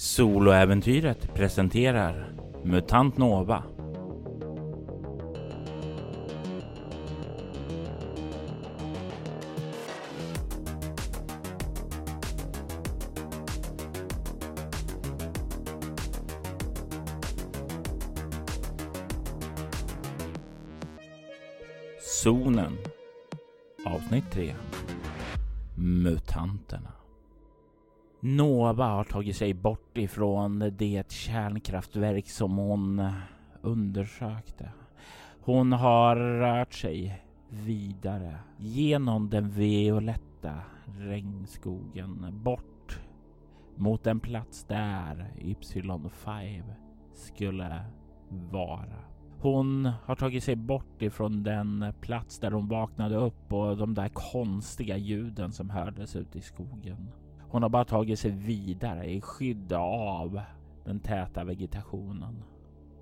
Soloäventyret presenterar MUTANT NOVA. Zonen. Avsnitt 3 Mutanterna. Nova har tagit sig bort ifrån det kärnkraftverk som hon undersökte. Hon har rört sig vidare genom den violetta regnskogen bort mot en plats där Ypsilon 5 skulle vara. Hon har tagit sig bort ifrån den plats där hon vaknade upp och de där konstiga ljuden som hördes ute i skogen. Hon har bara tagit sig vidare i skydd av den täta vegetationen.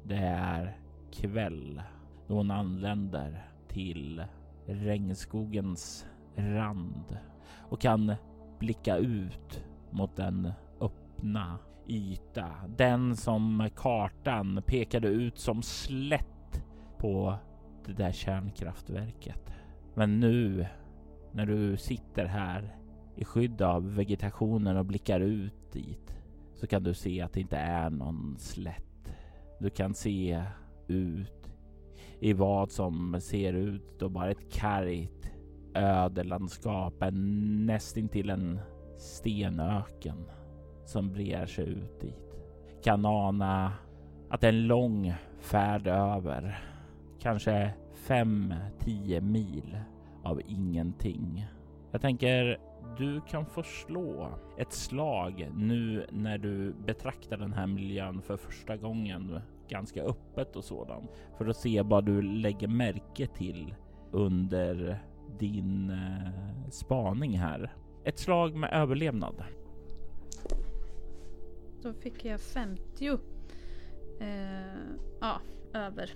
Det är kväll då hon anländer till regnskogens rand och kan blicka ut mot den öppna yta. Den som kartan pekade ut som slätt på det där kärnkraftverket. Men nu när du sitter här i skydd av vegetationen och blickar ut dit så kan du se att det inte är någon slätt. Du kan se ut i vad som ser ut då bara ett kargt ödelandskap, en nästintill en stenöken som brer sig ut dit. Kan ana att det är en lång färd över, kanske 5-10 mil av ingenting. Jag tänker du kan få slå ett slag nu när du betraktar den här miljön för första gången ganska öppet och sådant för att se vad du lägger märke till under din eh, spaning här. Ett slag med överlevnad. Då fick jag 50. Eh, ja, över.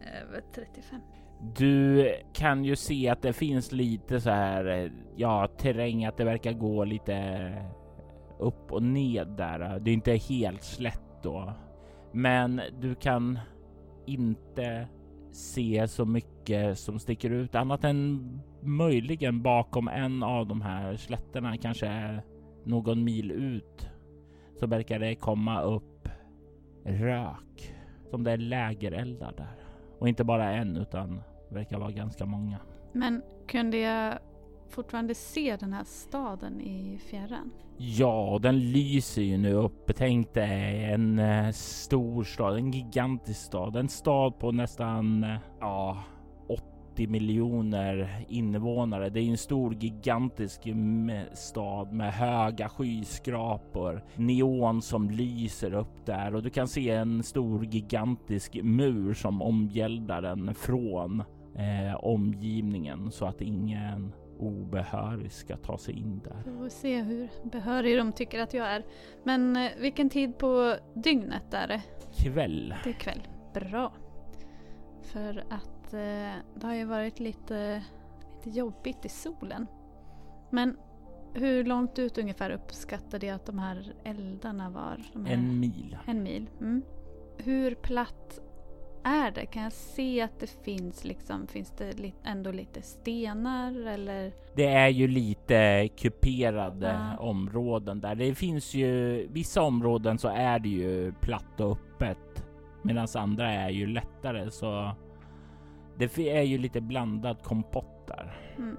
Över 35. Du kan ju se att det finns lite så här, eh, ja, terräng, att det verkar gå lite eh, upp och ned där. Det är inte helt slätt då, men du kan inte se så mycket som sticker ut annat än möjligen bakom en av de här slätterna, kanske någon mil ut, så verkar det komma upp rök som det är lägereldar där. Och inte bara en utan verkar vara ganska många. Men kunde jag fortfarande se den här staden i fjärran? Ja, den lyser ju nu upp. Tänk dig en eh, stor stad, en gigantisk stad. En stad på nästan, eh, ja, 80 miljoner invånare. Det är en stor gigantisk stad med höga skyskrapor, neon som lyser upp där och du kan se en stor gigantisk mur som omgäldar den från eh, omgivningen så att ingen obehörig ska ta sig in där. Vi får se hur behörig de tycker att jag är. Men eh, vilken tid på dygnet är det? Kväll. Det är kväll. Bra. För att eh, det har ju varit lite, lite jobbigt i solen. Men hur långt ut ungefär uppskattade jag att de här eldarna var? Här, en mil. En mil. Mm. Hur platt är det? Kan jag se att det finns liksom, finns det ändå lite stenar eller? Det är ju lite kuperade ja. områden där. Det finns ju vissa områden så är det ju platt och öppet medan andra är ju lättare så det är ju lite blandad kompott där. Mm.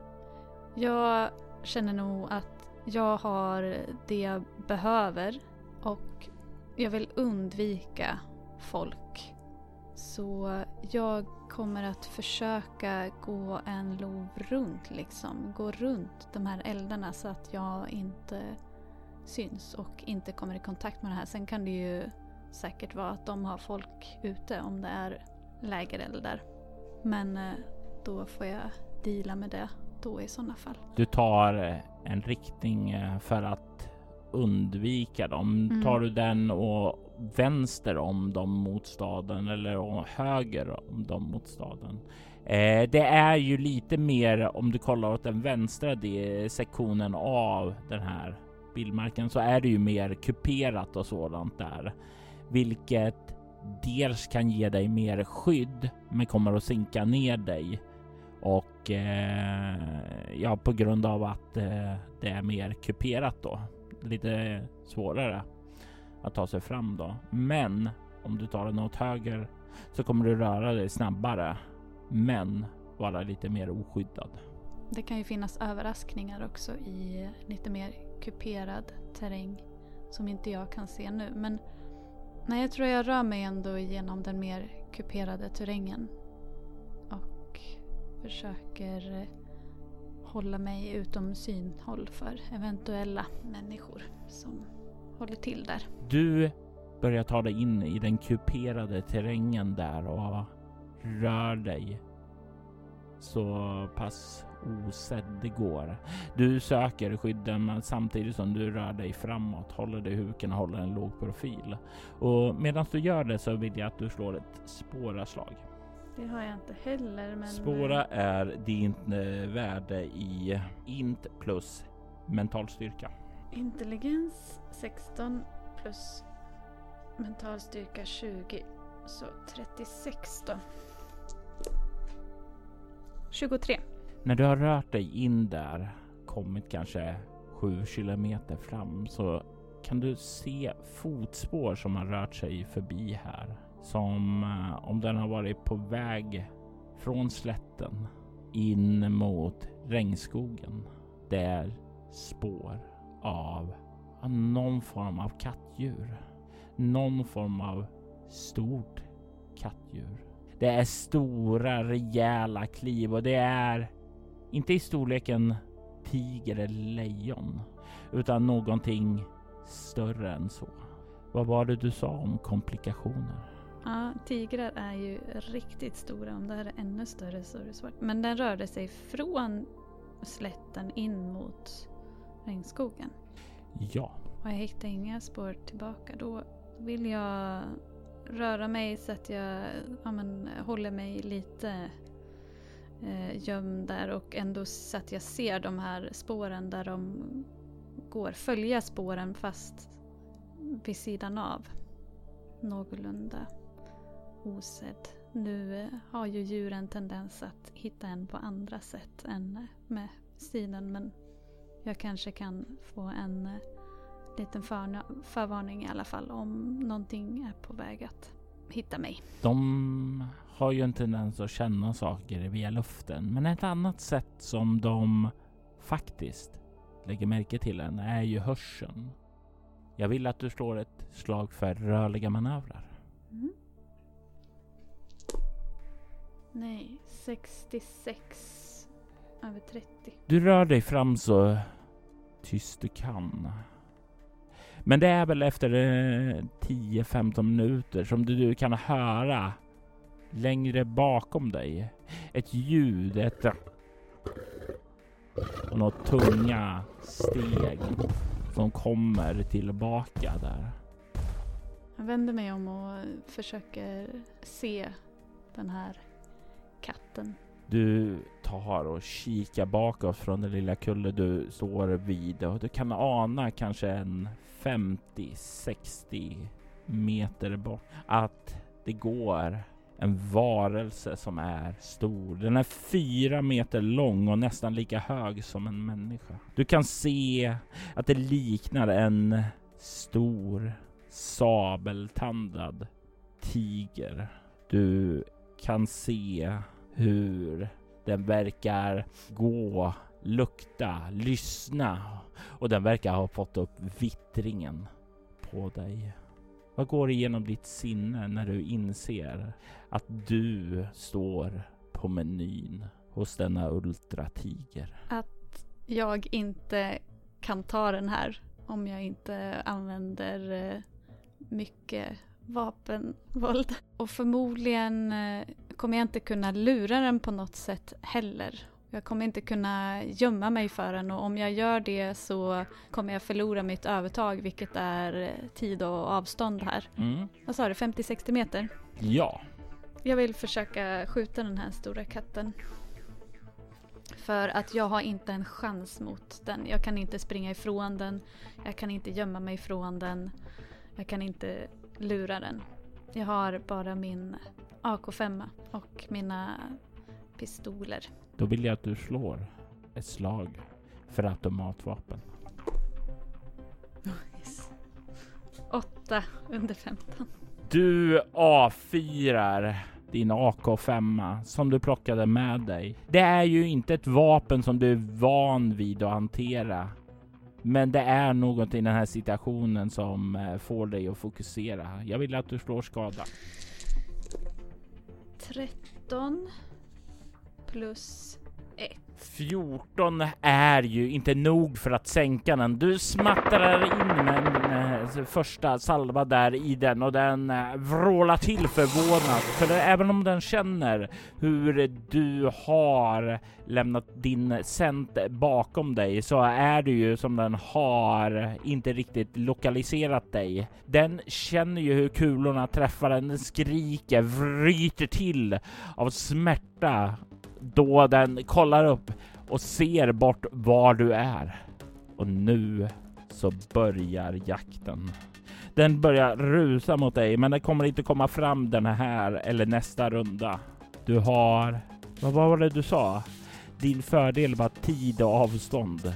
Jag känner nog att jag har det jag behöver och jag vill undvika folk så jag kommer att försöka gå en lov runt liksom. Gå runt de här eldarna så att jag inte syns och inte kommer i kontakt med det här. Sen kan det ju säkert vara att de har folk ute om det är lägereldar. Men eh, då får jag deala med det då i sådana fall. Du tar eh, en riktning eh, för att undvika dem. Mm. Tar du den och vänster om dem mot staden eller höger om dem mot staden. Eh, det är ju lite mer om du kollar åt den vänstra sektionen av den här vildmarken så är det ju mer kuperat och sådant där, vilket dels kan ge dig mer skydd, men kommer att sinka ner dig och eh, ja, på grund av att eh, det är mer kuperat då lite svårare att ta sig fram då. Men om du tar den åt höger så kommer du röra dig snabbare, men vara lite mer oskyddad. Det kan ju finnas överraskningar också i lite mer kuperad terräng som inte jag kan se nu. Men nej, jag tror jag rör mig ändå igenom den mer kuperade terrängen. Och försöker hålla mig utom synhåll för eventuella människor som håller till där. Du börjar ta dig in i den kuperade terrängen där och rör dig så pass osedd det går. Du söker skydden samtidigt som du rör dig framåt, håller dig i huken och håller en låg profil. Och medan du gör det så vill jag att du slår ett spåraslag. Det har jag inte heller. Men... Spåra är ditt eh, värde i int plus mental styrka. Intelligens 16 plus mental styrka 20. Så 36 då. 23. När du har rört dig in där, kommit kanske 7 kilometer fram, så kan du se fotspår som har rört sig förbi här. Som eh, om den har varit på väg från slätten in mot regnskogen. Det är spår av någon form av kattdjur. Någon form av stort kattdjur. Det är stora rejäla kliv och det är inte i storleken tiger eller lejon utan någonting större än så. Vad var det du sa om komplikationer? Ja, tigrar är ju riktigt stora. Om det här är ännu större så är det svårt. Men den rörde sig från slätten in mot regnskogen. Ja. Och jag hittar inga spår tillbaka. Då vill jag röra mig så att jag ja, men, håller mig lite eh, gömd där och ändå så att jag ser de här spåren där de går. Följa spåren fast vid sidan av. Någorlunda osedd. Nu eh, har ju djuren tendens att hitta en på andra sätt än med synen men jag kanske kan få en eh, liten för, förvarning i alla fall om någonting är på väg att hitta mig. De har ju en tendens att känna saker via luften, men ett annat sätt som de faktiskt lägger märke till en är ju hörseln. Jag vill att du slår ett slag för rörliga manövrar. Mm. Nej, 66 över 30. Du rör dig fram så tyst du kan. Men det är väl efter 10-15 minuter som du kan höra längre bakom dig ett ljud, ett och några tunga steg som kommer tillbaka där. Jag vänder mig om och försöker se den här katten. Du tar och kikar bakåt från den lilla kulle du står vid och du kan ana kanske en 50-60 meter bort att det går en varelse som är stor. Den är fyra meter lång och nästan lika hög som en människa. Du kan se att det liknar en stor sabeltandad tiger. Du kan se hur den verkar gå, lukta, lyssna och den verkar ha fått upp vittringen på dig. Vad går igenom ditt sinne när du inser att du står på menyn hos denna ultratiger? Att jag inte kan ta den här om jag inte använder eh, mycket vapenvåld. Och förmodligen eh, kommer jag inte kunna lura den på något sätt heller. Jag kommer inte kunna gömma mig för den och om jag gör det så kommer jag förlora mitt övertag vilket är tid och avstånd här. Mm. Vad sa du, 50-60 meter? Ja. Jag vill försöka skjuta den här stora katten. För att jag har inte en chans mot den. Jag kan inte springa ifrån den. Jag kan inte gömma mig ifrån den. Jag kan inte lura den. Jag har bara min AK5 och mina pistoler. Då vill jag att du slår ett slag för automatvapen. Yes. 8 under 15. Du avfyrar din AK5 som du plockade med dig. Det är ju inte ett vapen som du är van vid att hantera. Men det är något i den här situationen som eh, får dig att fokusera. Jag vill att du slår skada. 13 plus 14 är ju inte nog för att sänka den. Du smattrar in med en första salva där i den och den eh, vrålar till förvånat. För även om den känner hur du har lämnat din cent bakom dig så är det ju som den har inte riktigt lokaliserat dig. Den känner ju hur kulorna träffar den, den skriker, vryter till av smärta då den kollar upp och ser bort var du är. Och nu så börjar jakten. Den börjar rusa mot dig, men den kommer inte komma fram den här eller nästa runda. Du har, vad var det du sa? Din fördel var tid och avstånd.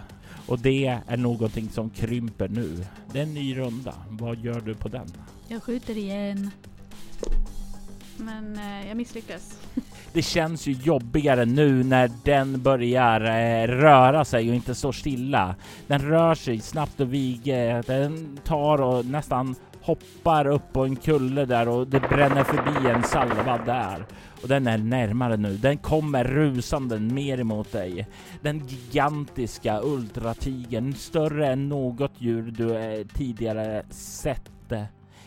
Och det är någonting som krymper nu. Det är en ny runda. Vad gör du på den? Jag skjuter igen. Men eh, jag misslyckas. Det känns ju jobbigare nu när den börjar eh, röra sig och inte står stilla. Den rör sig snabbt och viger, Den tar och nästan hoppar upp på en kulle där och det bränner förbi en salva där. Och den är närmare nu. Den kommer rusande mer emot dig. Den gigantiska ultratigern, större än något djur du eh, tidigare sett.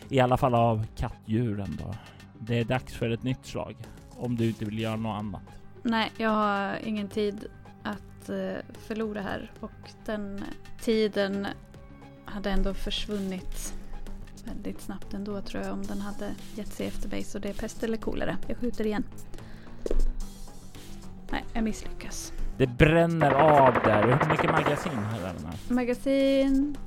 I alla fall av kattdjuren då. Det är dags för ett nytt slag. Om du inte vill göra något annat. Nej, jag har ingen tid att eh, förlora här och den tiden hade ändå försvunnit väldigt snabbt ändå tror jag om den hade gett sig efter mig så det är pest eller kolera. Jag skjuter igen. Nej, jag misslyckas. Det bränner av där. Hur mycket magasin har den här? Magasin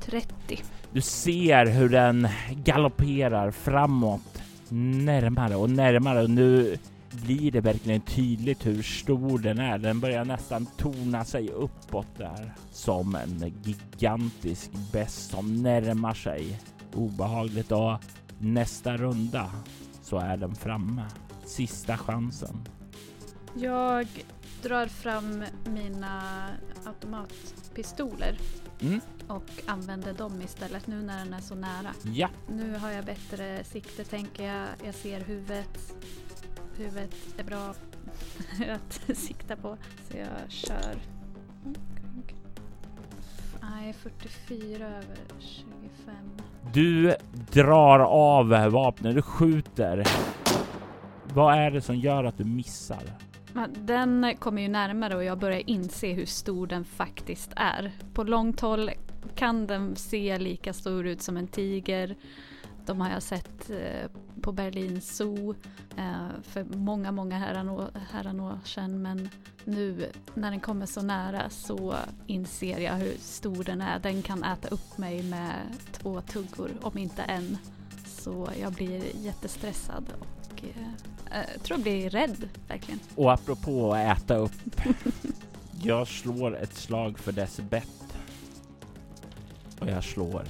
30. Du ser hur den galopperar framåt, närmare och närmare och nu blir det verkligen tydligt hur stor den är. Den börjar nästan torna sig uppåt där som en gigantisk bäst som närmar sig. Obehagligt och nästa runda så är den framme. Sista chansen. Jag drar fram mina automat automatpistoler Mm. och använder dem istället nu när den är så nära. Ja, Nu har jag bättre sikte tänker jag. Jag ser huvudet. Huvudet är bra att sikta på. Så jag kör. Nej, 44 över 25. du drar av vapnet. Du skjuter. Vad är det som gör att du missar? Den kommer ju närmare och jag börjar inse hur stor den faktiskt är. På långt håll kan den se lika stor ut som en tiger. De har jag sett eh, på Berlin Zoo eh, för många, många herranår, herranår sedan. Men nu när den kommer så nära så inser jag hur stor den är. Den kan äta upp mig med två tuggor, om inte en. Så jag blir jättestressad och eh, eh, eh, tror jag blir rädd, verkligen. Och apropå att äta upp. jag slår ett slag för dess bett. Och jag slår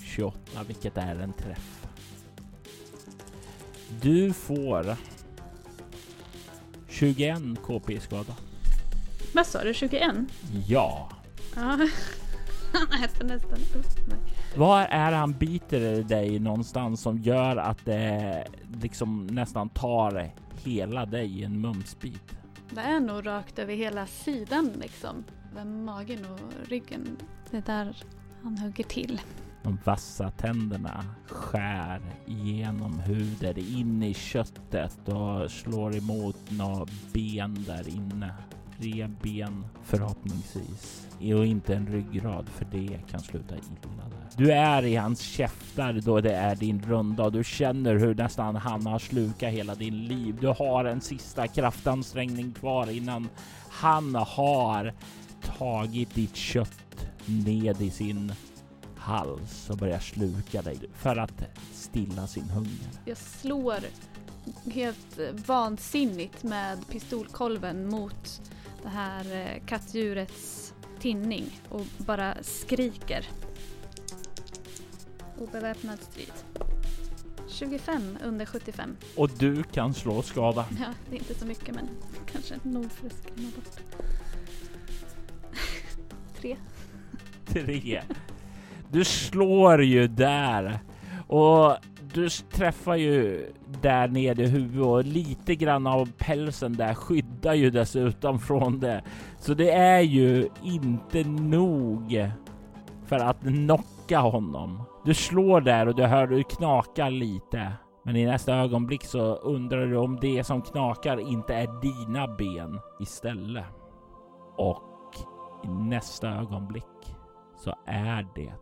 28, vilket är en träff. Du får 21 KP skada. Vad sa du, 21? Ja. Ja, han äter nästan upp mig. Var är han biter dig någonstans som gör att det liksom nästan tar hela dig i en mumsbit? Det är nog rakt över hela sidan liksom. Över magen och ryggen. Det är där han hugger till. De vassa tänderna skär igenom huden in i köttet och slår emot några ben där inne. Tre ben förhoppningsvis. Och inte en ryggrad för det kan sluta illa där. Du är i hans käftar då det är din runda och du känner hur nästan han har slukat hela din liv. Du har en sista kraftansträngning kvar innan Han har tagit ditt kött ned i sin hals och börjar sluka dig för att stilla sin hunger. Jag slår helt vansinnigt med pistolkolven mot det här eh, kattdjurets tinning och bara skriker. Obeväpnad strid. 25 under 75. Och du kan slå skada. Ja, det är inte så mycket men kanske nog för att skrämma bort. Tre. Tre. Du slår ju där och du träffar ju där nere i huvudet och lite grann av pälsen där skyddar ju dessutom från det. Så det är ju inte nog för att knocka honom. Du slår där och du hör hur det knakar lite. Men i nästa ögonblick så undrar du om det som knakar inte är dina ben istället. Och i nästa ögonblick så är det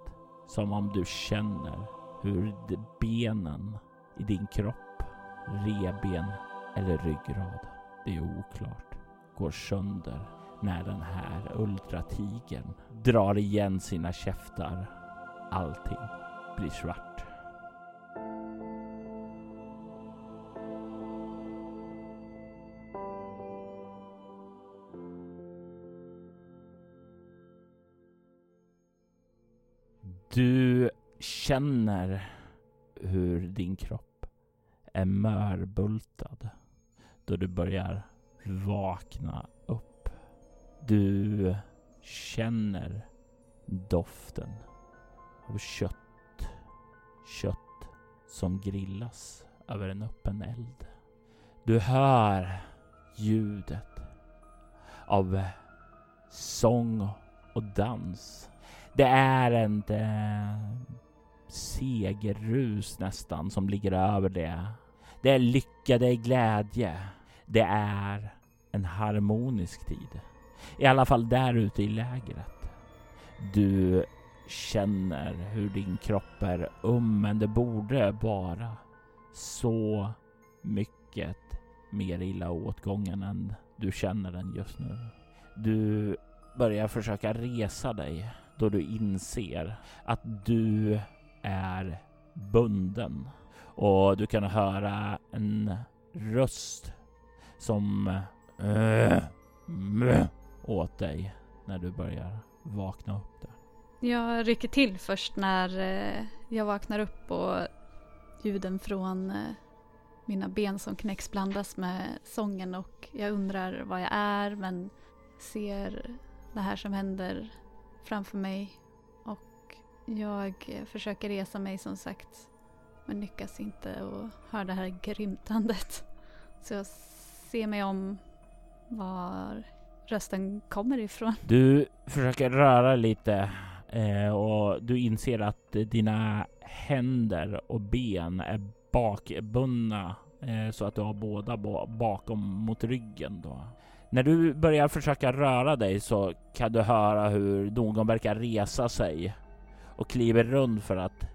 som om du känner hur benen i din kropp, reben eller ryggrad, det är oklart, går sönder när den här ultratigern drar igen sina käftar. Allting blir svart. Du känner hur din kropp är mörbultad då du börjar vakna upp. Du känner doften av kött. Kött som grillas över en öppen eld. Du hör ljudet av sång och dans. Det är en segerrus nästan som ligger över det. Det är lycka, det är glädje. Det är en harmonisk tid. I alla fall där ute i lägret. Du känner hur din kropp är um, men det borde vara så mycket mer illa åtgången än du känner den just nu. Du börjar försöka resa dig då du inser att du är bunden och du kan höra en röst som eh, eh, åt dig när du börjar vakna upp där. Jag rycker till först när eh, jag vaknar upp och ljuden från mina ben som knäcks blandas med sången och jag undrar vad jag är men ser det här som händer framför mig och jag försöker resa mig som sagt men lyckas inte och hör det här grymtandet. Så jag Se mig om var rösten kommer ifrån. Du försöker röra lite eh, och du inser att dina händer och ben är bakbundna eh, så att du har båda bakom mot ryggen. Då. När du börjar försöka röra dig så kan du höra hur någon verkar resa sig och kliver runt för att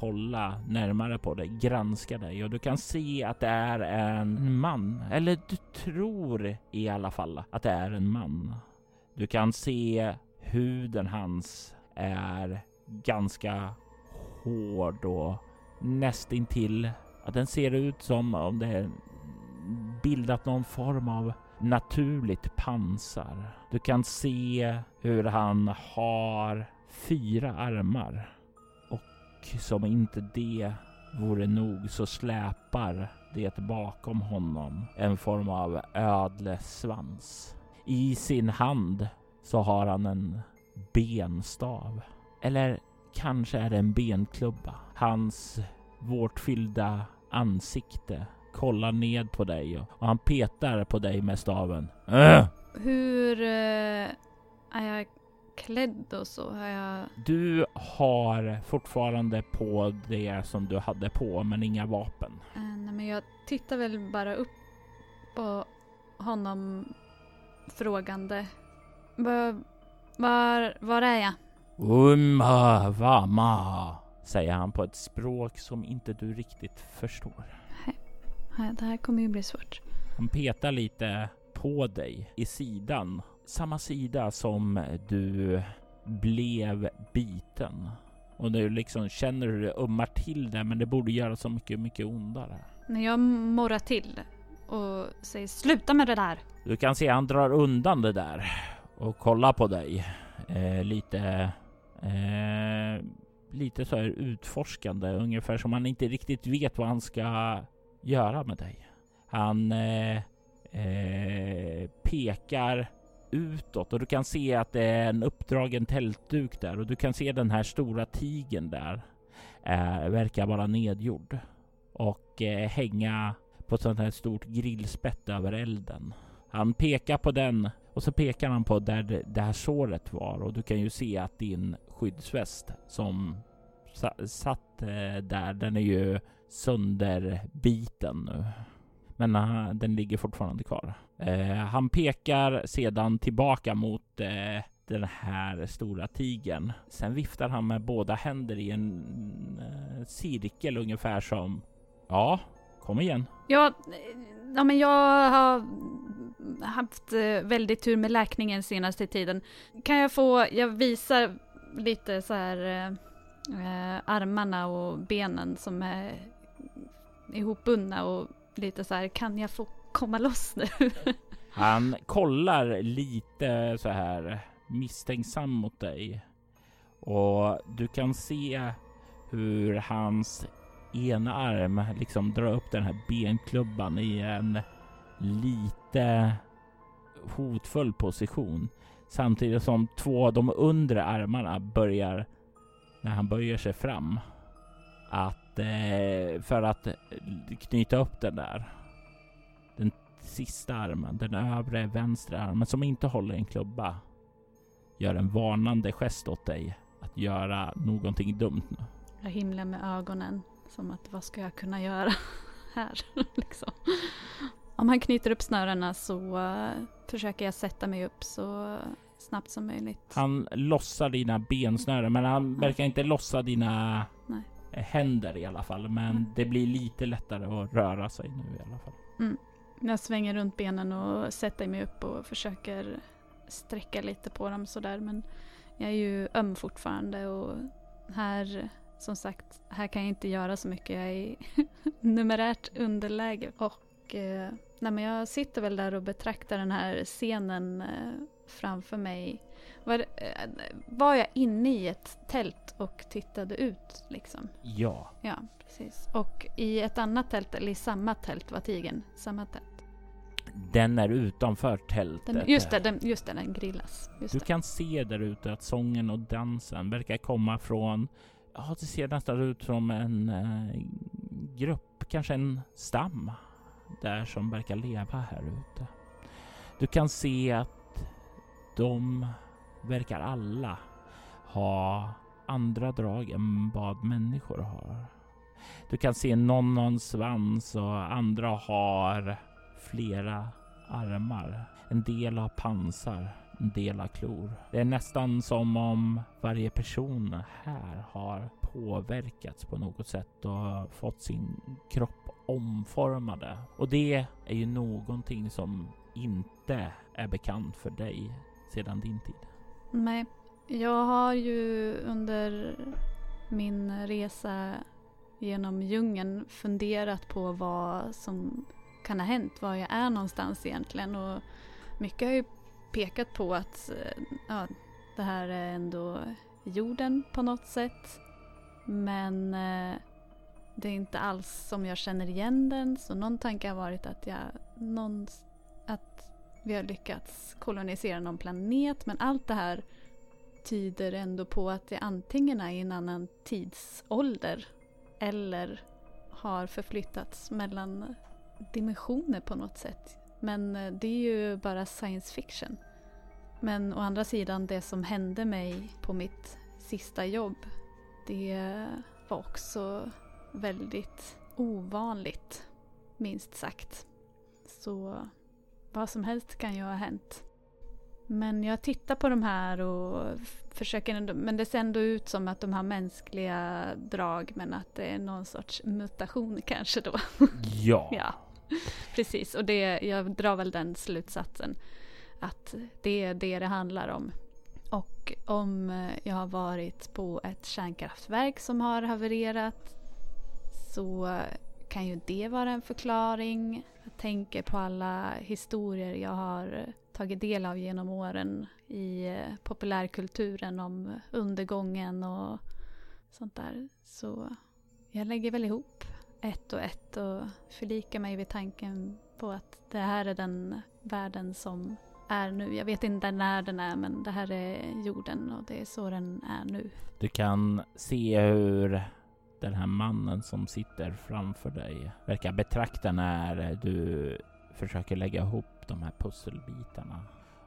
kolla närmare på dig, granska dig och du kan se att det är en man. Eller du tror i alla fall att det är en man. Du kan se huden hans är ganska hård och nästintill att den ser ut som om det bildat någon form av naturligt pansar. Du kan se hur han har fyra armar och som inte det vore nog så släpar det bakom honom en form av ödlesvans. I sin hand så har han en benstav. Eller kanske är det en benklubba. Hans vårtfyllda ansikte kollar ned på dig och, han petar på dig med staven. Äh! Hur Äh, jag klädd och så? Har jag... Du har fortfarande på det som du hade på men inga vapen. Uh, nej, men jag tittar väl bara upp på honom frågande. Var, var, var är jag? Umma vama, säger han på ett språk som inte du riktigt förstår. Det här kommer ju bli svårt. Han petar lite på dig i sidan. Samma sida som du blev biten. Och du liksom känner hur det ummar till där men det borde göra så mycket, mycket ondare. När jag morrar till och säger sluta med det där. Du kan se han drar undan det där och kollar på dig. Eh, lite... Eh, lite så här utforskande, ungefär som han inte riktigt vet vad han ska göra med dig. Han eh, eh, pekar utåt och du kan se att det är en uppdragen tältduk där och du kan se den här stora tigen där. Eh, verkar vara nedgjord och eh, hänga på ett sånt här stort grillspett över elden. Han pekar på den och så pekar han på där det här såret var och du kan ju se att din skyddsväst som satt eh, där, den är ju sönderbiten nu. Men uh, den ligger fortfarande kvar. Uh, han pekar sedan tillbaka mot uh, den här stora tigern. Sen viftar han med båda händer i en cirkel ungefär som Ja, kom igen. Ja, ja men jag har haft väldigt tur med läkningen senaste tiden. Kan jag få, jag visar lite så här eh, armarna och benen som är ihopbundna och lite så här, kan jag få komma loss nu? Han kollar lite så här misstänksam mot dig och du kan se hur hans ena arm liksom drar upp den här benklubban i en lite hotfull position samtidigt som två av de undre armarna börjar när han böjer sig fram att eh, för att knyta upp den där. Den sista armen, den övre vänstra armen som inte håller en klubba gör en varnande gest åt dig att göra någonting dumt nu. Jag himlar med ögonen som att vad ska jag kunna göra här liksom. Om han knyter upp snörena så uh, försöker jag sätta mig upp så snabbt som möjligt. Han lossar dina bensnören men han verkar inte lossa dina. Händer i alla fall. Men mm. det blir lite lättare att röra sig nu i alla fall. Mm. Jag svänger runt benen och sätter mig upp och försöker sträcka lite på dem sådär. Men jag är ju öm fortfarande och här som sagt, här kan jag inte göra så mycket. Jag är i numerärt underläge. Och eh, nej, men jag sitter väl där och betraktar den här scenen eh, framför mig. Var, eh, var jag inne i ett tält och tittade ut liksom? Ja. Ja, precis. Och i ett annat tält, eller i samma tält var tigern? Samma tält? Den är utanför tältet. Den, just det, den, just det, den grillas. Just du det. kan se där ute att sången och dansen verkar komma från, ja det ser nästan ut som en eh, grupp, kanske en stam där som verkar leva här ute. Du kan se att de verkar alla ha andra drag än vad människor har. Du kan se någon har en svans och andra har flera armar. En del har pansar, en del har klor. Det är nästan som om varje person här har påverkats på något sätt och fått sin kropp omformade. Och det är ju någonting som inte är bekant för dig sedan din tid? Nej, jag har ju under min resa genom djungeln funderat på vad som kan ha hänt, var jag är någonstans egentligen. Och mycket har ju pekat på att eh, ja, det här är ändå jorden på något sätt. Men eh, det är inte alls som jag känner igen den. Så någon tanke har varit att jag någon, att vi har lyckats kolonisera någon planet men allt det här tyder ändå på att det antingen är i en annan tidsålder eller har förflyttats mellan dimensioner på något sätt. Men eh, det är ju bara science fiction. Men å andra sidan, det som hände mig på mitt sista jobb, det var också väldigt ovanligt, minst sagt. Så vad som helst kan ju ha hänt. Men jag tittar på de här och försöker ändå, men det ser ändå ut som att de har mänskliga drag men att det är någon sorts mutation kanske då. Ja. ja. Precis, och det, jag drar väl den slutsatsen. Att det är det det handlar om. Och om jag har varit på ett kärnkraftverk som har havererat så kan ju det vara en förklaring. Jag tänker på alla historier jag har tagit del av genom åren i eh, populärkulturen om undergången och sånt där. Så jag lägger väl ihop ett och ett och förlikar mig vid tanken på att det här är den världen som är nu. Jag vet inte när den är men det här är jorden och det är så den är nu. Du kan se hur den här mannen som sitter framför dig verkar betrakta när du försöker lägga ihop de här pusselbitarna.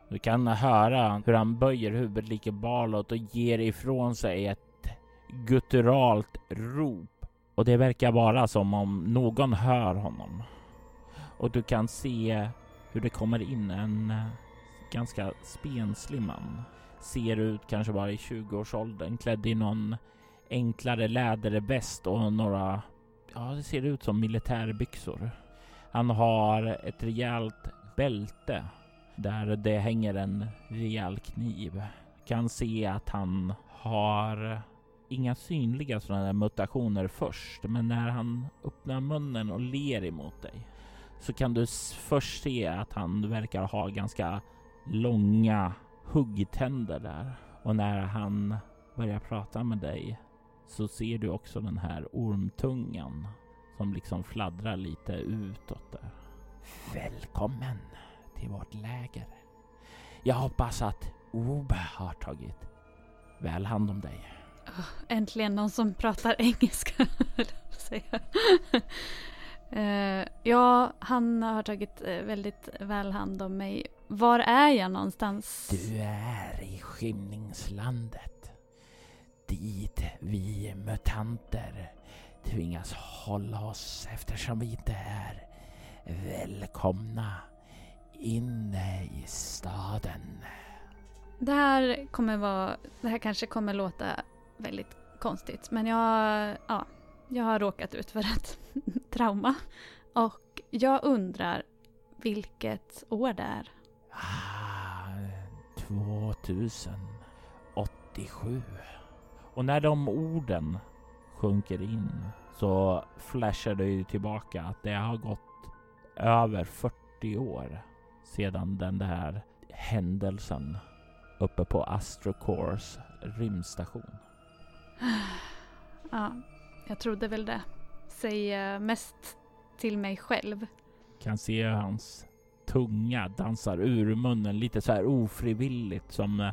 Du kan höra hur han böjer huvudet lika bakåt och ger ifrån sig ett gutturalt rop. Och det verkar vara som om någon hör honom. Och du kan se hur det kommer in en ganska spenslig man. Ser ut kanske bara i 20-årsåldern, klädd i någon enklare läderväst och några, ja det ser ut som militärbyxor. Han har ett rejält bälte där det hänger en rejäl kniv. Kan se att han har inga synliga sådana där mutationer först, men när han öppnar munnen och ler emot dig så kan du först se att han verkar ha ganska långa huggtänder där. Och när han börjar prata med dig så ser du också den här ormtungan som liksom fladdrar lite utåt där. Välkommen till vårt läger. Jag hoppas att Obe har tagit väl hand om dig. Oh, äntligen någon som pratar engelska, säga. uh, ja, han har tagit uh, väldigt väl hand om mig. Var är jag någonstans? Du är i skymningslandet. Dit vi mutanter tvingas hålla oss eftersom vi inte är välkomna inne i staden. Det här kommer vara, det här kanske kommer låta väldigt konstigt men jag, ja, jag har råkat ut för ett trauma och jag undrar vilket år det är. Ah, 2087. Och när de orden sjunker in så flashar det ju tillbaka att det har gått över 40 år sedan den där händelsen uppe på Astrocores rymdstation. Ja, jag trodde väl det. Säger mest till mig själv. Kan se hur hans tunga dansar ur munnen lite så här ofrivilligt som eh,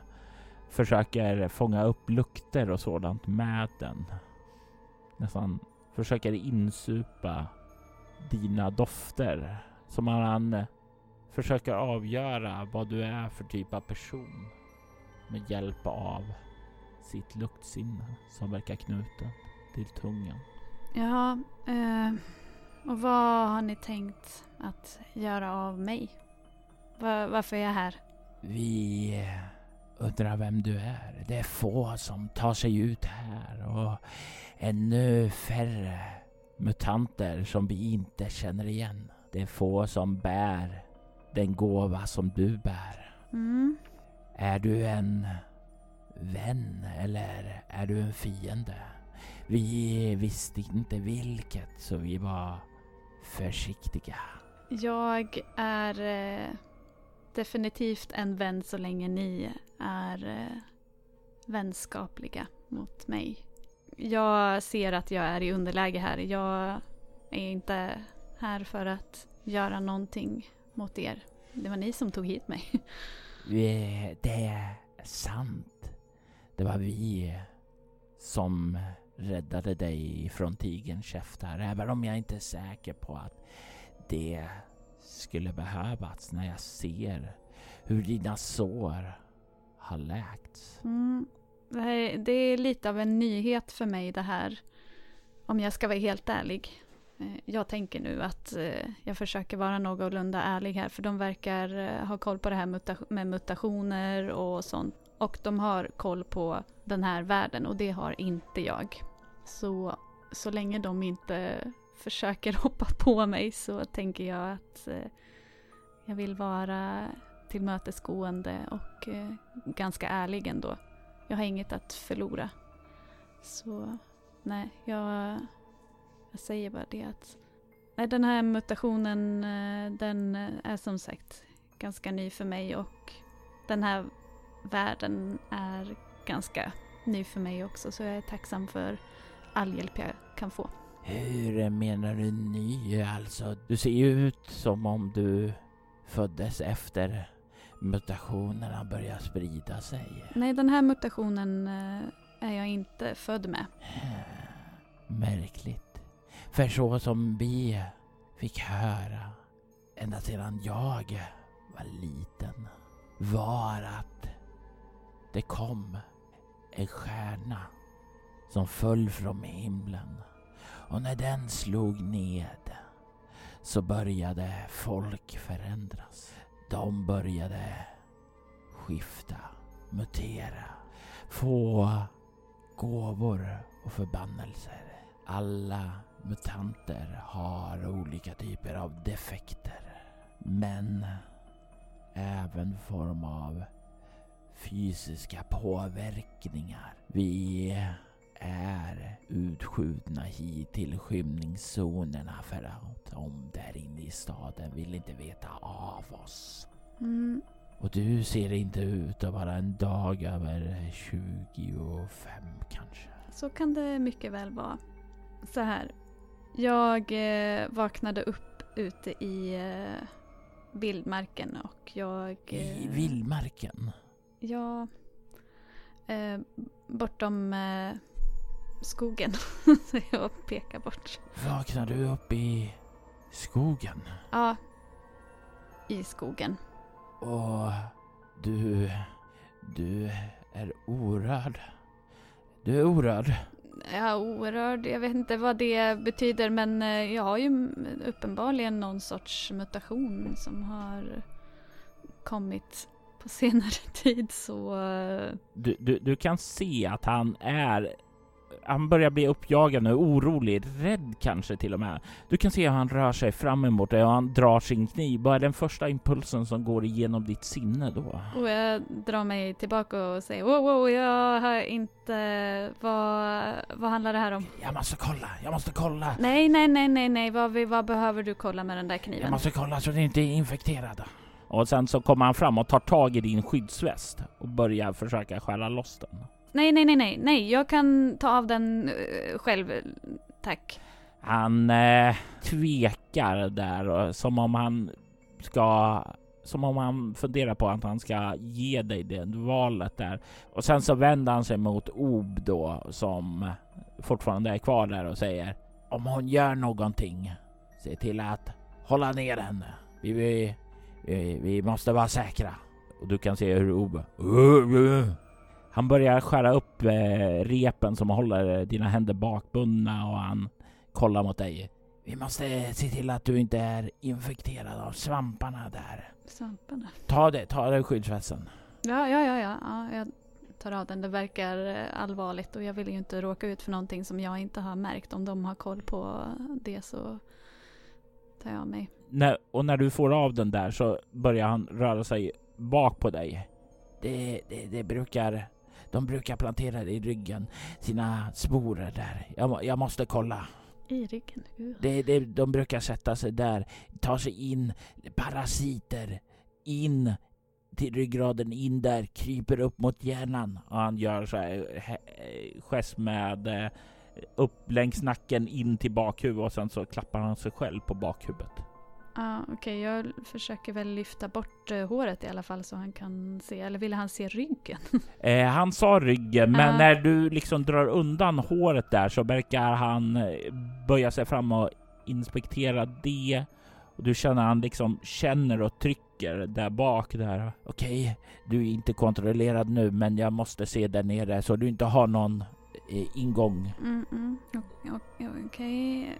försöker fånga upp lukter och sådant med den. Nästan försöker insupa dina dofter. Som han eh, försöker avgöra vad du är för typ av person med hjälp av sitt luktsinne som verkar knutet till tungan. Ja, eh, och vad har ni tänkt att göra av mig? Var, varför är jag här? Vi undrar vem du är. Det är få som tar sig ut här och ännu färre mutanter som vi inte känner igen. Det är få som bär den gåva som du bär. Mm. Är du en vän eller är du en fiende? Vi visste inte vilket så vi var försiktiga. Jag är eh, definitivt en vän så länge ni är eh, vänskapliga mot mig. Jag ser att jag är i underläge här. Jag är inte här för att göra någonting mot er. Det var ni som tog hit mig. Det är sant. Det var vi som räddade dig från tigerns käftar. Även om jag inte är säker på att det skulle behövas när jag ser hur dina sår har läkts. Mm. Det, här, det är lite av en nyhet för mig det här. Om jag ska vara helt ärlig. Eh, jag tänker nu att eh, jag försöker vara någorlunda ärlig här för de verkar eh, ha koll på det här med mutationer och sånt. Och de har koll på den här världen och det har inte jag. Så, så länge de inte försöker hoppa på mig så tänker jag att eh, jag vill vara tillmötesgående och eh, ganska ärlig ändå. Jag har inget att förlora. Så nej, jag, jag säger bara det att nej, den här mutationen eh, den är som sagt ganska ny för mig och den här världen är ganska ny för mig också så jag är tacksam för all hjälp jag kan få. Hur menar du ny alltså? Du ser ju ut som om du föddes efter mutationerna börjar sprida sig. Nej, den här mutationen eh, är jag inte född med. Märkligt. För så som vi fick höra ända sedan jag var liten var att det kom en stjärna som föll från himlen. Och när den slog ned så började folk förändras. De började skifta, mutera, få gåvor och förbannelser. Alla mutanter har olika typer av defekter. Men även form av fysiska påverkningar. Vi är utskjutna hit till skymningszonerna för att de där inne i staden vill inte veta av oss. Mm. Och du ser inte ut att vara en dag över 25 kanske. Så kan det mycket väl vara. Så här. Jag eh, vaknade upp ute i eh, vildmarken och jag... I Eh, vildmarken? Ja. Eh, bortom eh, skogen. Så jag pekar bort. Vaknar du upp i skogen? Ja. I skogen. Och du... Du är orörd. Du är orörd. Jag är orörd. Jag vet inte vad det betyder men eh, jag har ju uppenbarligen någon sorts mutation som har kommit på senare tid så... eh, Du, du, du kan se att han är... Han börjar bli uppjagad nu, orolig, rädd kanske till och med. Du kan se hur han rör sig fram emot dig och han drar sin kniv. Vad är den första impulsen som går igenom ditt sinne då? Och jag drar mig tillbaka och säger wow, wow, jag har inte... Vad, vad handlar det här om? Jag måste kolla, jag måste kolla! Nej, nej, nej, nej, nej. Vad, vad behöver du kolla med den där Jag kniven? måste kolla så ni inte är infekterade. Och sen så kommer han fram och tar tag i din skyddsväst och börjar försöka skära loss den. Nej, nej, nej, nej, nej. Jag kan ta av den uh, själv. Tack. Han eh, tvekar där och som om han ska som om han funderar på att han ska ge dig det valet där. Och sen så vänder han sig mot Ob då som fortfarande är kvar där och säger om hon gör någonting, se till att hålla ner henne. Vi, vi, vi, vi måste vara säkra. Och du kan se hur Ob han börjar skära upp eh, repen som håller dina händer bakbundna och han kollar mot dig. Vi måste se till att du inte är infekterad av svamparna där. Svamparna. Ta det, ta det skyddsvästen. Ja, ja, ja, ja, ja. Jag tar av den. Det verkar eh, allvarligt och jag vill ju inte råka ut för någonting som jag inte har märkt. Om de har koll på det så tar jag av mig. När, och när du får av den där så börjar han röra sig bak på dig. Det, det, det brukar... De brukar plantera i ryggen, sina sporer där. Jag, jag måste kolla. I ryggen. Uh. Det, det, de brukar sätta sig där, ta sig in, parasiter, in till ryggraden, in där, kryper upp mot hjärnan. Och han gör så här gest med eh, upp längs nacken, in till bakhuvudet och sen så klappar han sig själv på bakhuvudet. Ja, okej. Jag försöker väl lyfta bort eh, håret i alla fall så han kan se. Eller ville han se ryggen? Eh, han sa ryggen, men Ja. när du liksom drar undan håret där så verkar han eh, böja sig fram och inspektera det. Och du känner han liksom känner och trycker där bak där. Okej, du är inte kontrollerad nu, men jag måste se där nere så du inte har någon eh, ingång. Mm, mm. Okej.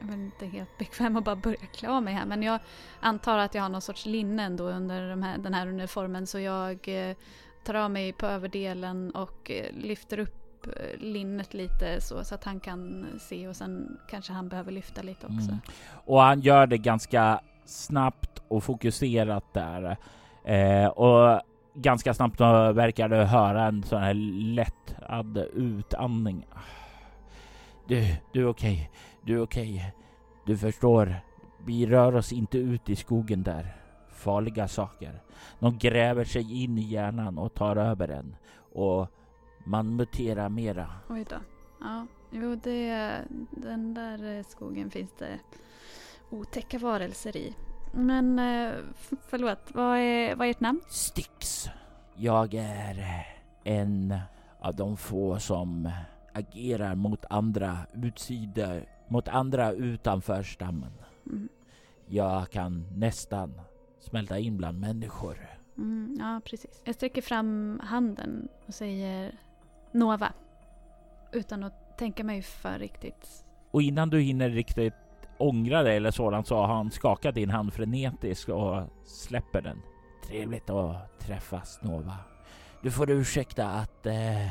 Jag är inte helt bekväm att bara börja klä av mig här men jag antar att jag har någon sorts linne ändå under de här, den här uniformen så jag eh, tar av mig på överdelen och eh, lyfter upp eh, linnet lite så, så att han kan se och sen kanske han behöver lyfta lite också. Mm. Och han gör det ganska snabbt och fokuserat där. Eh, och ganska snabbt verkar du höra en sån här lättad utandning. Ah. Du, du är okej. Okay. Du är okej. Okay. Du förstår. Vi rör oss inte ut i skogen där. Farliga saker. De gräver sig in i hjärnan och tar över en. Och man muterar mera. Oj då. Ja, jo det... Den där skogen finns det otäcka varelser i. Men eh, förlåt, vad är, vad är ert namn? Stix. Jag är en av de få som agerar mot andra utsidor, mot andra utanför stammen. Mm. Jag kan nästan smälta in bland människor. Mm, ja, precis. Jag sträcker fram handen och säger Nova. Utan att tänka mig för riktigt. Och innan du hinner riktigt ångra dig eller sådant så har han skakat din hand frenetiskt och släpper den. Trevligt att träffas Nova. Du får ursäkta att eh,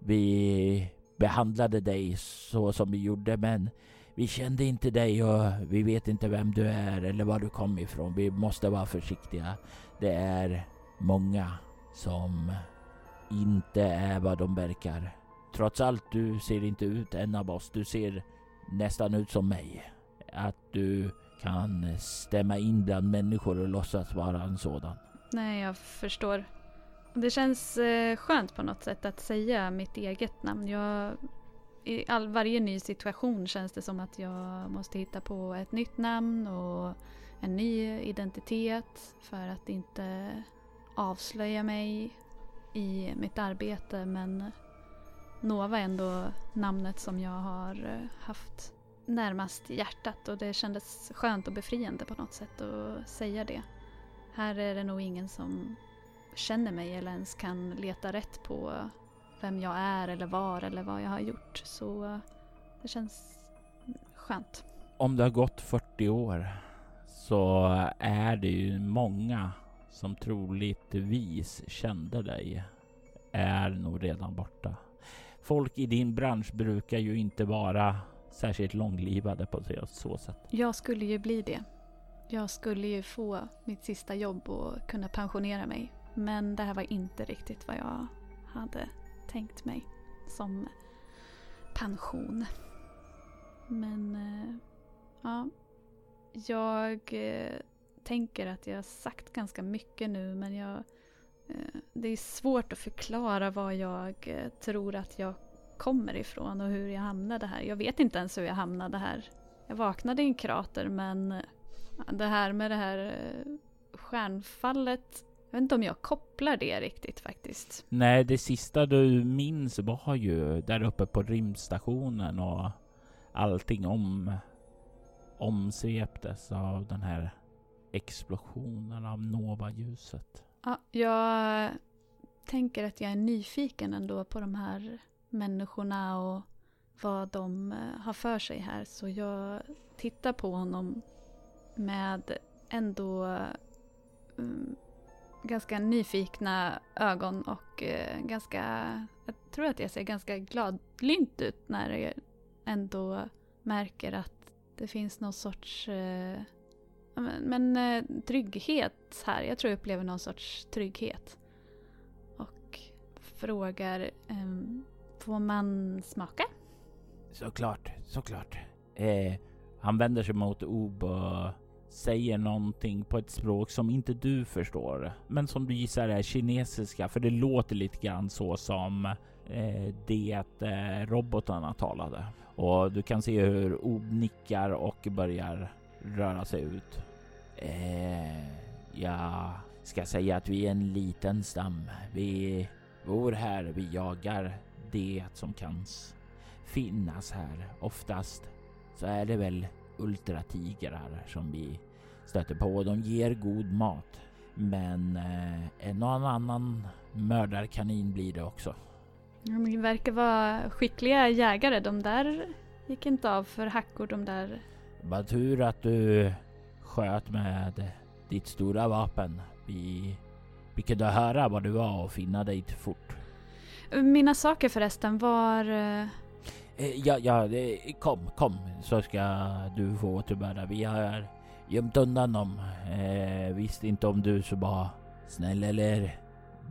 vi behandlade dig så som vi gjorde men vi kände inte dig och vi vet inte vem du är eller var du kom ifrån. Vi måste vara försiktiga. Det är många som inte är vad de verkar. Trots allt, du ser inte ut en av oss. Du ser nästan ut som mig. Att du kan stämma in bland människor och låtsas vara en sådan. Nej, jag förstår. Det känns eh, skönt på något sätt att säga mitt eget namn. Jag, I all, varje ny situation känns det som att jag måste hitta på ett nytt namn och en ny identitet för att inte avslöja mig i mitt arbete. Men Nova är ändå namnet som jag har eh, haft närmast hjärtat och det kändes skönt och befriande på något sätt att säga det. Här är det nog ingen som känner mig eller ens kan leta rätt på vem jag är eller var eller vad jag har gjort. Så det känns skönt. Om det har gått 40 år så är det ju många som troligtvis kände dig är nog redan borta. Folk i din bransch brukar ju inte vara särskilt långlivade på så sätt. Jag skulle ju bli det. Jag skulle ju få mitt sista jobb och kunna pensionera mig. Men det här var inte riktigt vad jag hade tänkt mig som pension. Men eh, ja, jag eh, tänker att jag har sagt ganska mycket nu men jag, eh, det är svårt att förklara var jag tror att jag kommer ifrån och hur jag hamnade här. Jag vet inte ens hur jag hamnade här. Jag vaknade i en krater men det här med det här stjärnfallet jag vet inte om jag kopplar det riktigt faktiskt. Nej, det sista du minns var ju där uppe på rymdstationen och allting om omsveptes av den här explosionen av Nova-ljuset. Ja, jag tänker att jag är nyfiken ändå på de här människorna och vad de eh, har för sig här. Så jag tittar på honom med ändå um, ganska nyfikna ögon och eh, ganska, jag tror att jag ser ganska gladlynt ut när jag ändå märker att det finns någon sorts eh, men, eh, trygghet här. Jag tror jag upplever någon sorts trygghet. Och frågar, ehm, får man smaka? Såklart, såklart. Eh, han vänder sig mot Ob och säger någonting på ett språk som inte du förstår, men som du gissar är kinesiska, för det låter lite grann så som eh, det eh, robotarna talade. Och du kan se hur Ob nickar och börjar röra sig ut. Eh, jag ska säga att vi är en liten stam. Vi bor här, vi jagar det som kan finnas här. Oftast så är det väl ultratigrar som vi stöter på. De ger god mat. Men eh, en och annan mördarkanin blir det också. De verkar vara skickliga jägare. De där gick inte av för hackor de där. Vad tur att du sköt med ditt stora vapen. Vi, vi kunde höra vad du var och finna dig fort. Mina saker förresten var... eh, Ja, ja, kom, kom så ska du få återbörda. Vi har gömt undan dem. Eh, visste inte om du så bara snäll eller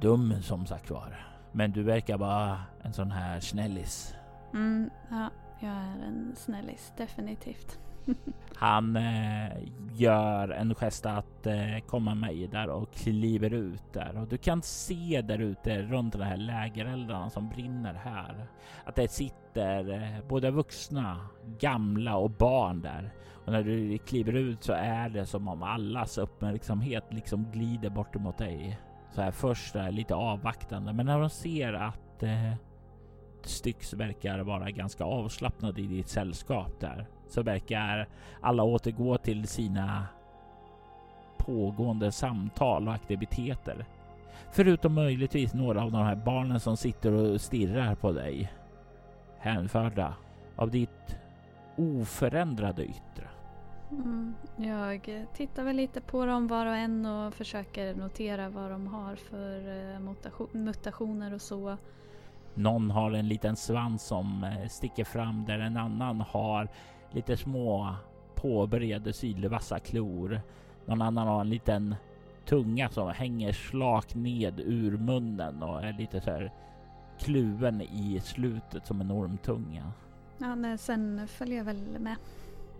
dum som sagt var. Men du verkar vara en sån här snällis. Mm, ja, jag är en snällis, definitivt. Han eh, gör en gest att eh, komma med där och kliver ut där och du kan se där ute runt de här lägereldarna som brinner här att det sitter sitter eh, både vuxna, gamla och barn där. Och när du kliver ut så är det som om allas uppmärksamhet liksom glider bort mot dig. Så här först är lite avvaktande, men när de ser att eh, Styx verkar vara ganska avslappnad i ditt sällskap där så verkar alla återgå till sina pågående samtal och aktiviteter. Förutom möjligtvis några av de här barnen som sitter och stirrar på dig. Hänförda av ditt oförändrade yttre. Mm, jag tittar väl lite på dem var och en och försöker notera vad de har för eh, mutation, mutationer och så. Någon har en liten svans som eh, sticker fram där en annan har lite små påbörjade sylvassa klor. Någon annan har en liten tunga som hänger slak ned ur munnen och är lite så här kluven i slutet som en ormtunga. Ja, nej, sen följer jag väl med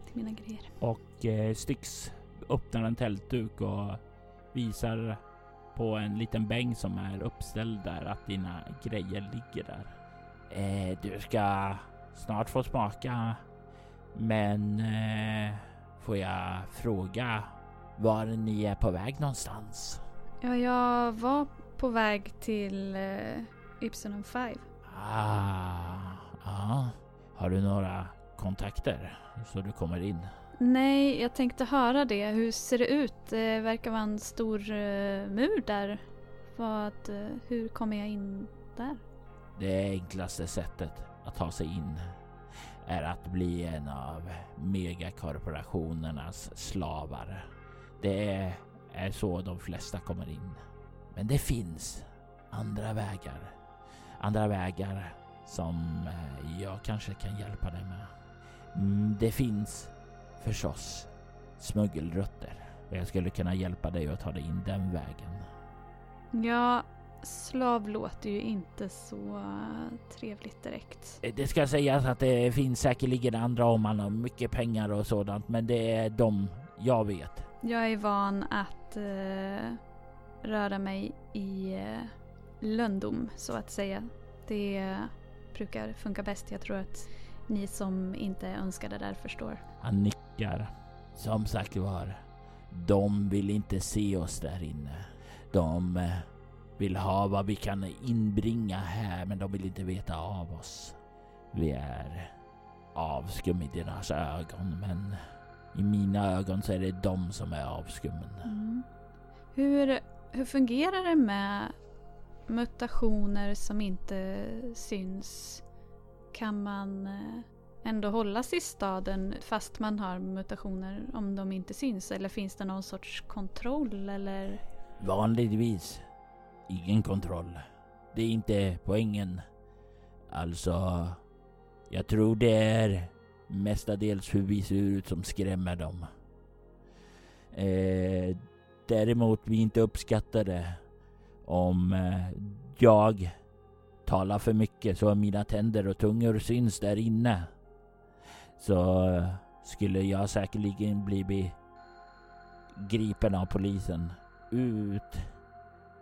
till mina grejer. Och eh, Styx öppnar en tältduk och visar på en liten bänk som är uppställd där att dina grejer ligger där. Eh, du ska snart få smaka. Men eh, får jag fråga var ni är på väg någonstans? Ja, jag var på väg till eh, Ipsenum 5. Ah, ja. Har du några kontakter så du kommer in? Nej, jag tänkte höra det. Hur ser det ut? Det verkar vara en stor eh, mur där. Vad, eh, hur kommer jag in där? Det enklaste sättet att ta sig in är att bli en av megakorporationernas slavar. Det är så de flesta kommer in. Men det finns andra vägar. Andra vägar som eh, jag kanske kan hjälpa dig med. Mm, Det finns förstås smuggelrutter och jag skulle kunna hjälpa dig att ta dig in den vägen. Ja, slav låter ju inte så eh, trevligt direkt. Det ska sägas att det finns säkerligen andra om man har mycket pengar och sådant, men det är de jag vet. Jag är van att eh, röra mig i eh, löndom, så att säga. Det brukar funka bäst. Jag tror att ni som inte önskar det där förstår. Han nickar. Som sagt var, de vill inte se oss där inne. De eh, vill ha vad vi kan inbringa här, men de vill inte veta av oss. Vi är avskum i deras ögon, men i mina ögon så är det de som är avskummen. Mm. Hur, hur fungerar det med mutationer som inte syns? Kan man eh, ändå hålla sig i staden fast man har mutationer om de inte syns? Eller finns det någon sorts kontroll eller? Vanligtvis ingen kontroll. Det är inte poängen. Alltså, jag tror det är mestadels hur vi ser ut som skrämmer dem. Eh, däremot vi inte uppskattar det om eh, jag talar för mycket så mina tänder och tungor syns där inne. Så eh, skulle jag säkerligen bli gripen av polisen ut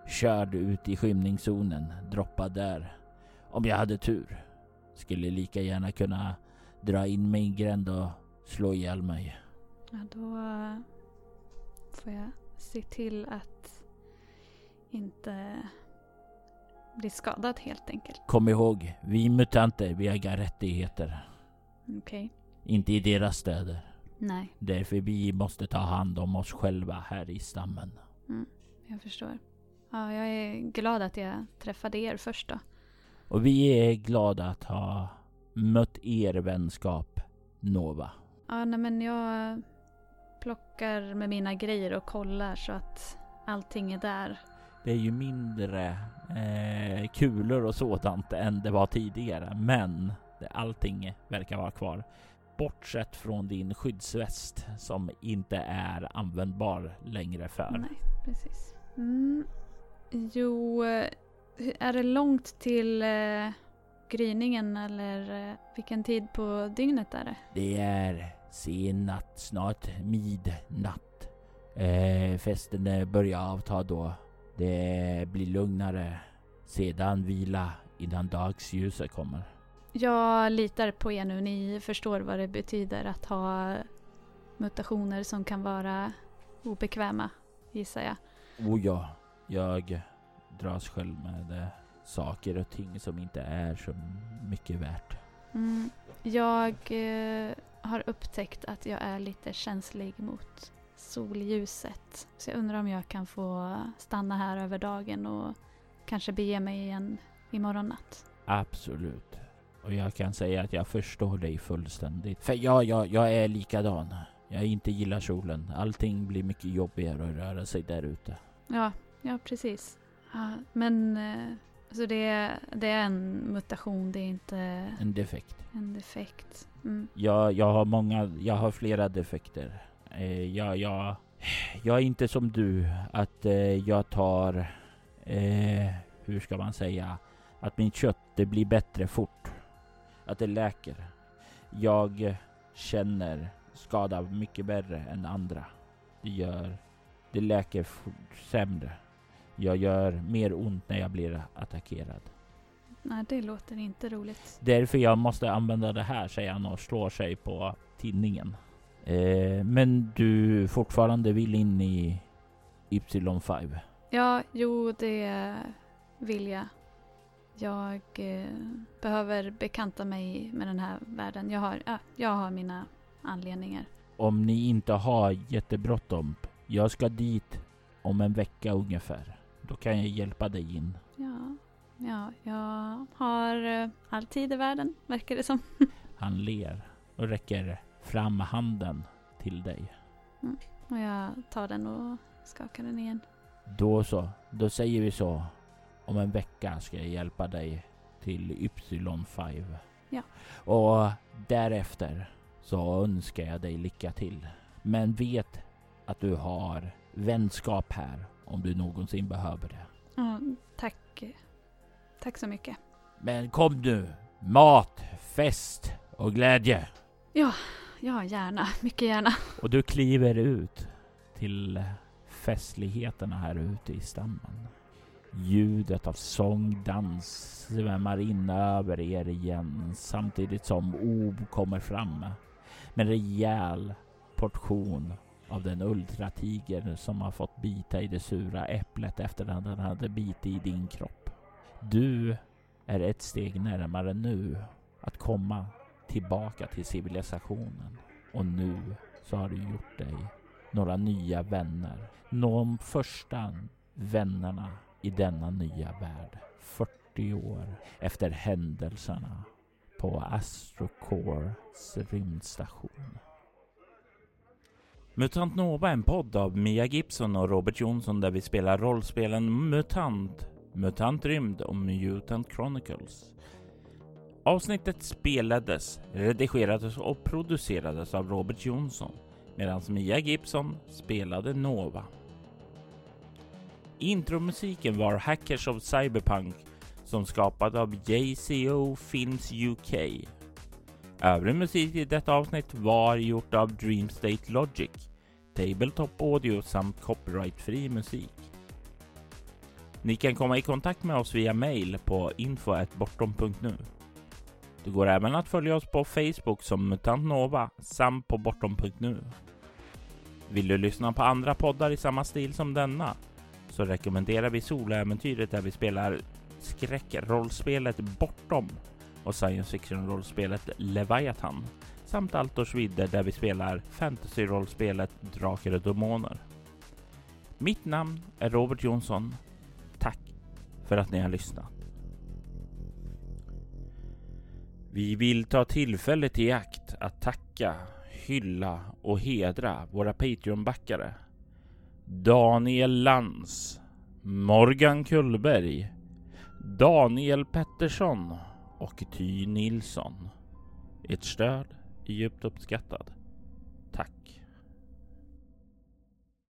körd ut i skymningszonen, droppad där. Om jag hade tur. Skulle lika gärna kunna dra in mig i en gränd och slå ihjäl mig. Ja, då eh, får jag se till att inte bli skadad helt enkelt. Kom ihåg, vi mutanter, vi äger rättigheter. Okej. Inte i deras städer. Nej, Därför vi måste ta hand om oss själva här i stammen. jag förstår. Ja, jag är glad att jag träffade er först då. Och vi är glada att ha mött er vänskap, Nova. Ja, nej men jag plockar med mina grejer och kollar så att allting är där. Det är ju mindre eh, kulor och sådant än det var tidigare, men allting verkar vara kvar. Bortsett från din skyddsväst som inte är användbar längre för. Nej, precis. Mm. Jo, är det långt till eh, gryningen eller eh, vilken tid på dygnet är det? Det är sen natt, snart midnatt. Eh, festen börjar avta då. Det blir lugnare. Sedan vila innan dagsljuset kommer. Jag litar på er nu. Ni förstår vad det betyder att ha mutationer som kan vara obekväma, gissar jag. Oh ja, jag dras själv med eh, saker och ting som inte är så mycket värt. Mm. Jag eh, har upptäckt att jag är lite känslig mot solljuset. Så jag undrar om jag kan få stanna här över dagen och kanske bege mig igen imorgon natt. Absolut. Och jag kan säga att jag förstår dig fullständigt. För ja, jag, jag är likadan. Jag inte gillar solen. Allting blir mycket jobbigare att röra sig där ute. Ja, ja precis. Ja, men eh, så det, det är en mutation, det är inte... En defekt. En defekt. Mm. Jag, jag har många, jag har flera defekter. Eh, jag, jag, jag är inte som du, att eh, jag tar, eh, hur ska man säga, att mitt kött det blir bättre fort. Att det läker. Jag känner skada mycket värre än andra. Det gör, det läker sämre. Jag gör mer ont när jag blir attackerad. Nej, det låter inte roligt. Därför jag måste använda det här, säger han och slår sig på tinningen. Eh, men du fortfarande vill in i Y5? Ja, jo, det vill jag. Jag eh, behöver bekanta mig med den här världen. Jag har, ja, jag har mina anledningar. Om ni inte har jättebråttom. Jag ska dit om en vecka ungefär. Då kan jag hjälpa dig in. Ja, ja jag har eh, all tid i världen, verkar det som. Han ler och räcker fram handen till dig. Mm. Och jag tar den och skakar den igen. Då så, då säger vi så. Om en vecka ska jag hjälpa dig till Y5. Ja. Och därefter så önskar jag dig lycka till. Men vet att du har vänskap här om du någonsin behöver det. Ja, tack. Tack så mycket. Men kom nu! Mat, fest och glädje. Ja, ja gärna. Mycket gärna. Och du kliver ut till festligheterna här ute i stammen. Ljudet av sång, dans svämmar in över er igen samtidigt som Ob kommer fram med en rejäl portion av den ultratiger som har fått bita i det sura äpplet efter att den hade bitit i din kropp. Du är ett steg närmare nu att komma tillbaka till civilisationen. Och nu så har du gjort dig några nya vänner. De första vännerna i denna nya värld. 40 år efter händelserna på Astrocores rymdstation. Mutant Nova är en podd av Mia Gibson och Robert Jonsson där vi spelar rollspelen MUTANT, MUTANT Rymd och Mutant Chronicles. Avsnittet spelades, redigerades och producerades av Robert Jonsson medan Mia Gibson spelade Nova. Intromusiken var Hackers of Cyberpunk som skapad av JCO Films UK. Övrig musik i detta avsnitt var gjort av Dreamstate Logic, Tabletop Audio samt copyrightfri musik. Ni kan komma i kontakt med oss via mail på info.bortom.nu. Det går även att följa oss på Facebook som Mutant Nova samt på bortom.nu. Vill du lyssna på andra poddar i samma stil som denna så rekommenderar vi Soläventyret där vi spelar skräckrollspelet Bortom och science fiction-rollspelet Leviathan samt Altors vidder där vi spelar fantasy-rollspelet Drakar och Demoner. Mitt namn är Robert Jonsson. Tack för att ni har lyssnat. Vi vill ta tillfället i akt att tacka, hylla och hedra våra Patreon-backare. Daniel Lantz, Morgan Kullberg, Daniel Pettersson och Ty Nilsson. Ert stöd är djupt uppskattat.